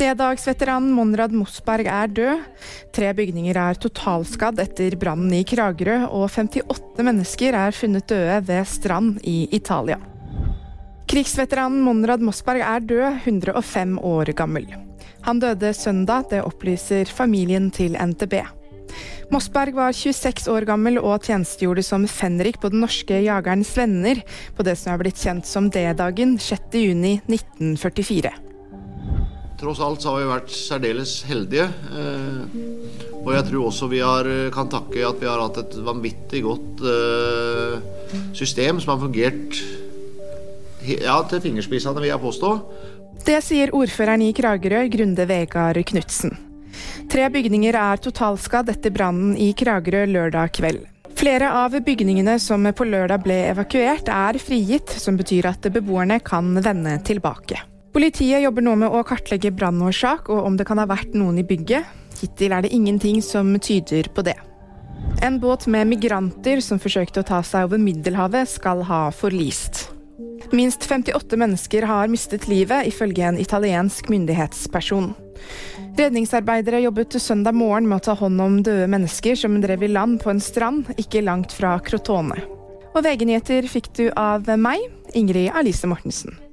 D-dagsveteranen Monrad Mosberg er død. Tre bygninger er totalskadd etter brannen i Kragerø, og 58 mennesker er funnet døde ved strand i Italia. Krigsveteranen Monrad Mosberg er død, 105 år gammel. Han døde søndag, det opplyser familien til NTB. Mosberg var 26 år gammel og tjenestegjorde som fenrik på den norske Jagerens Venner, på det som er blitt kjent som D-dagen 6.6.1944. Tross alt så har vi vært særdeles heldige. Eh, og jeg tror også vi har, kan takke at vi har hatt et vanvittig godt eh, system som har fungert ja, til fingerspissene, vil jeg påstå. Det sier ordføreren i Kragerø, Grunde Vegard Knutsen. Tre bygninger er totalskadd etter brannen i Kragerø lørdag kveld. Flere av bygningene som på lørdag ble evakuert, er frigitt, som betyr at beboerne kan vende tilbake. Politiet jobber nå med å kartlegge brannårsak og om det kan ha vært noen i bygget. Hittil er det ingenting som tyder på det. En båt med migranter som forsøkte å ta seg over Middelhavet, skal ha forlist. Minst 58 mennesker har mistet livet, ifølge en italiensk myndighetsperson. Redningsarbeidere jobbet søndag morgen med å ta hånd om døde mennesker som drev i land på en strand ikke langt fra Crotone. Og VG-nyheter fikk du av meg, Ingrid Alice Mortensen.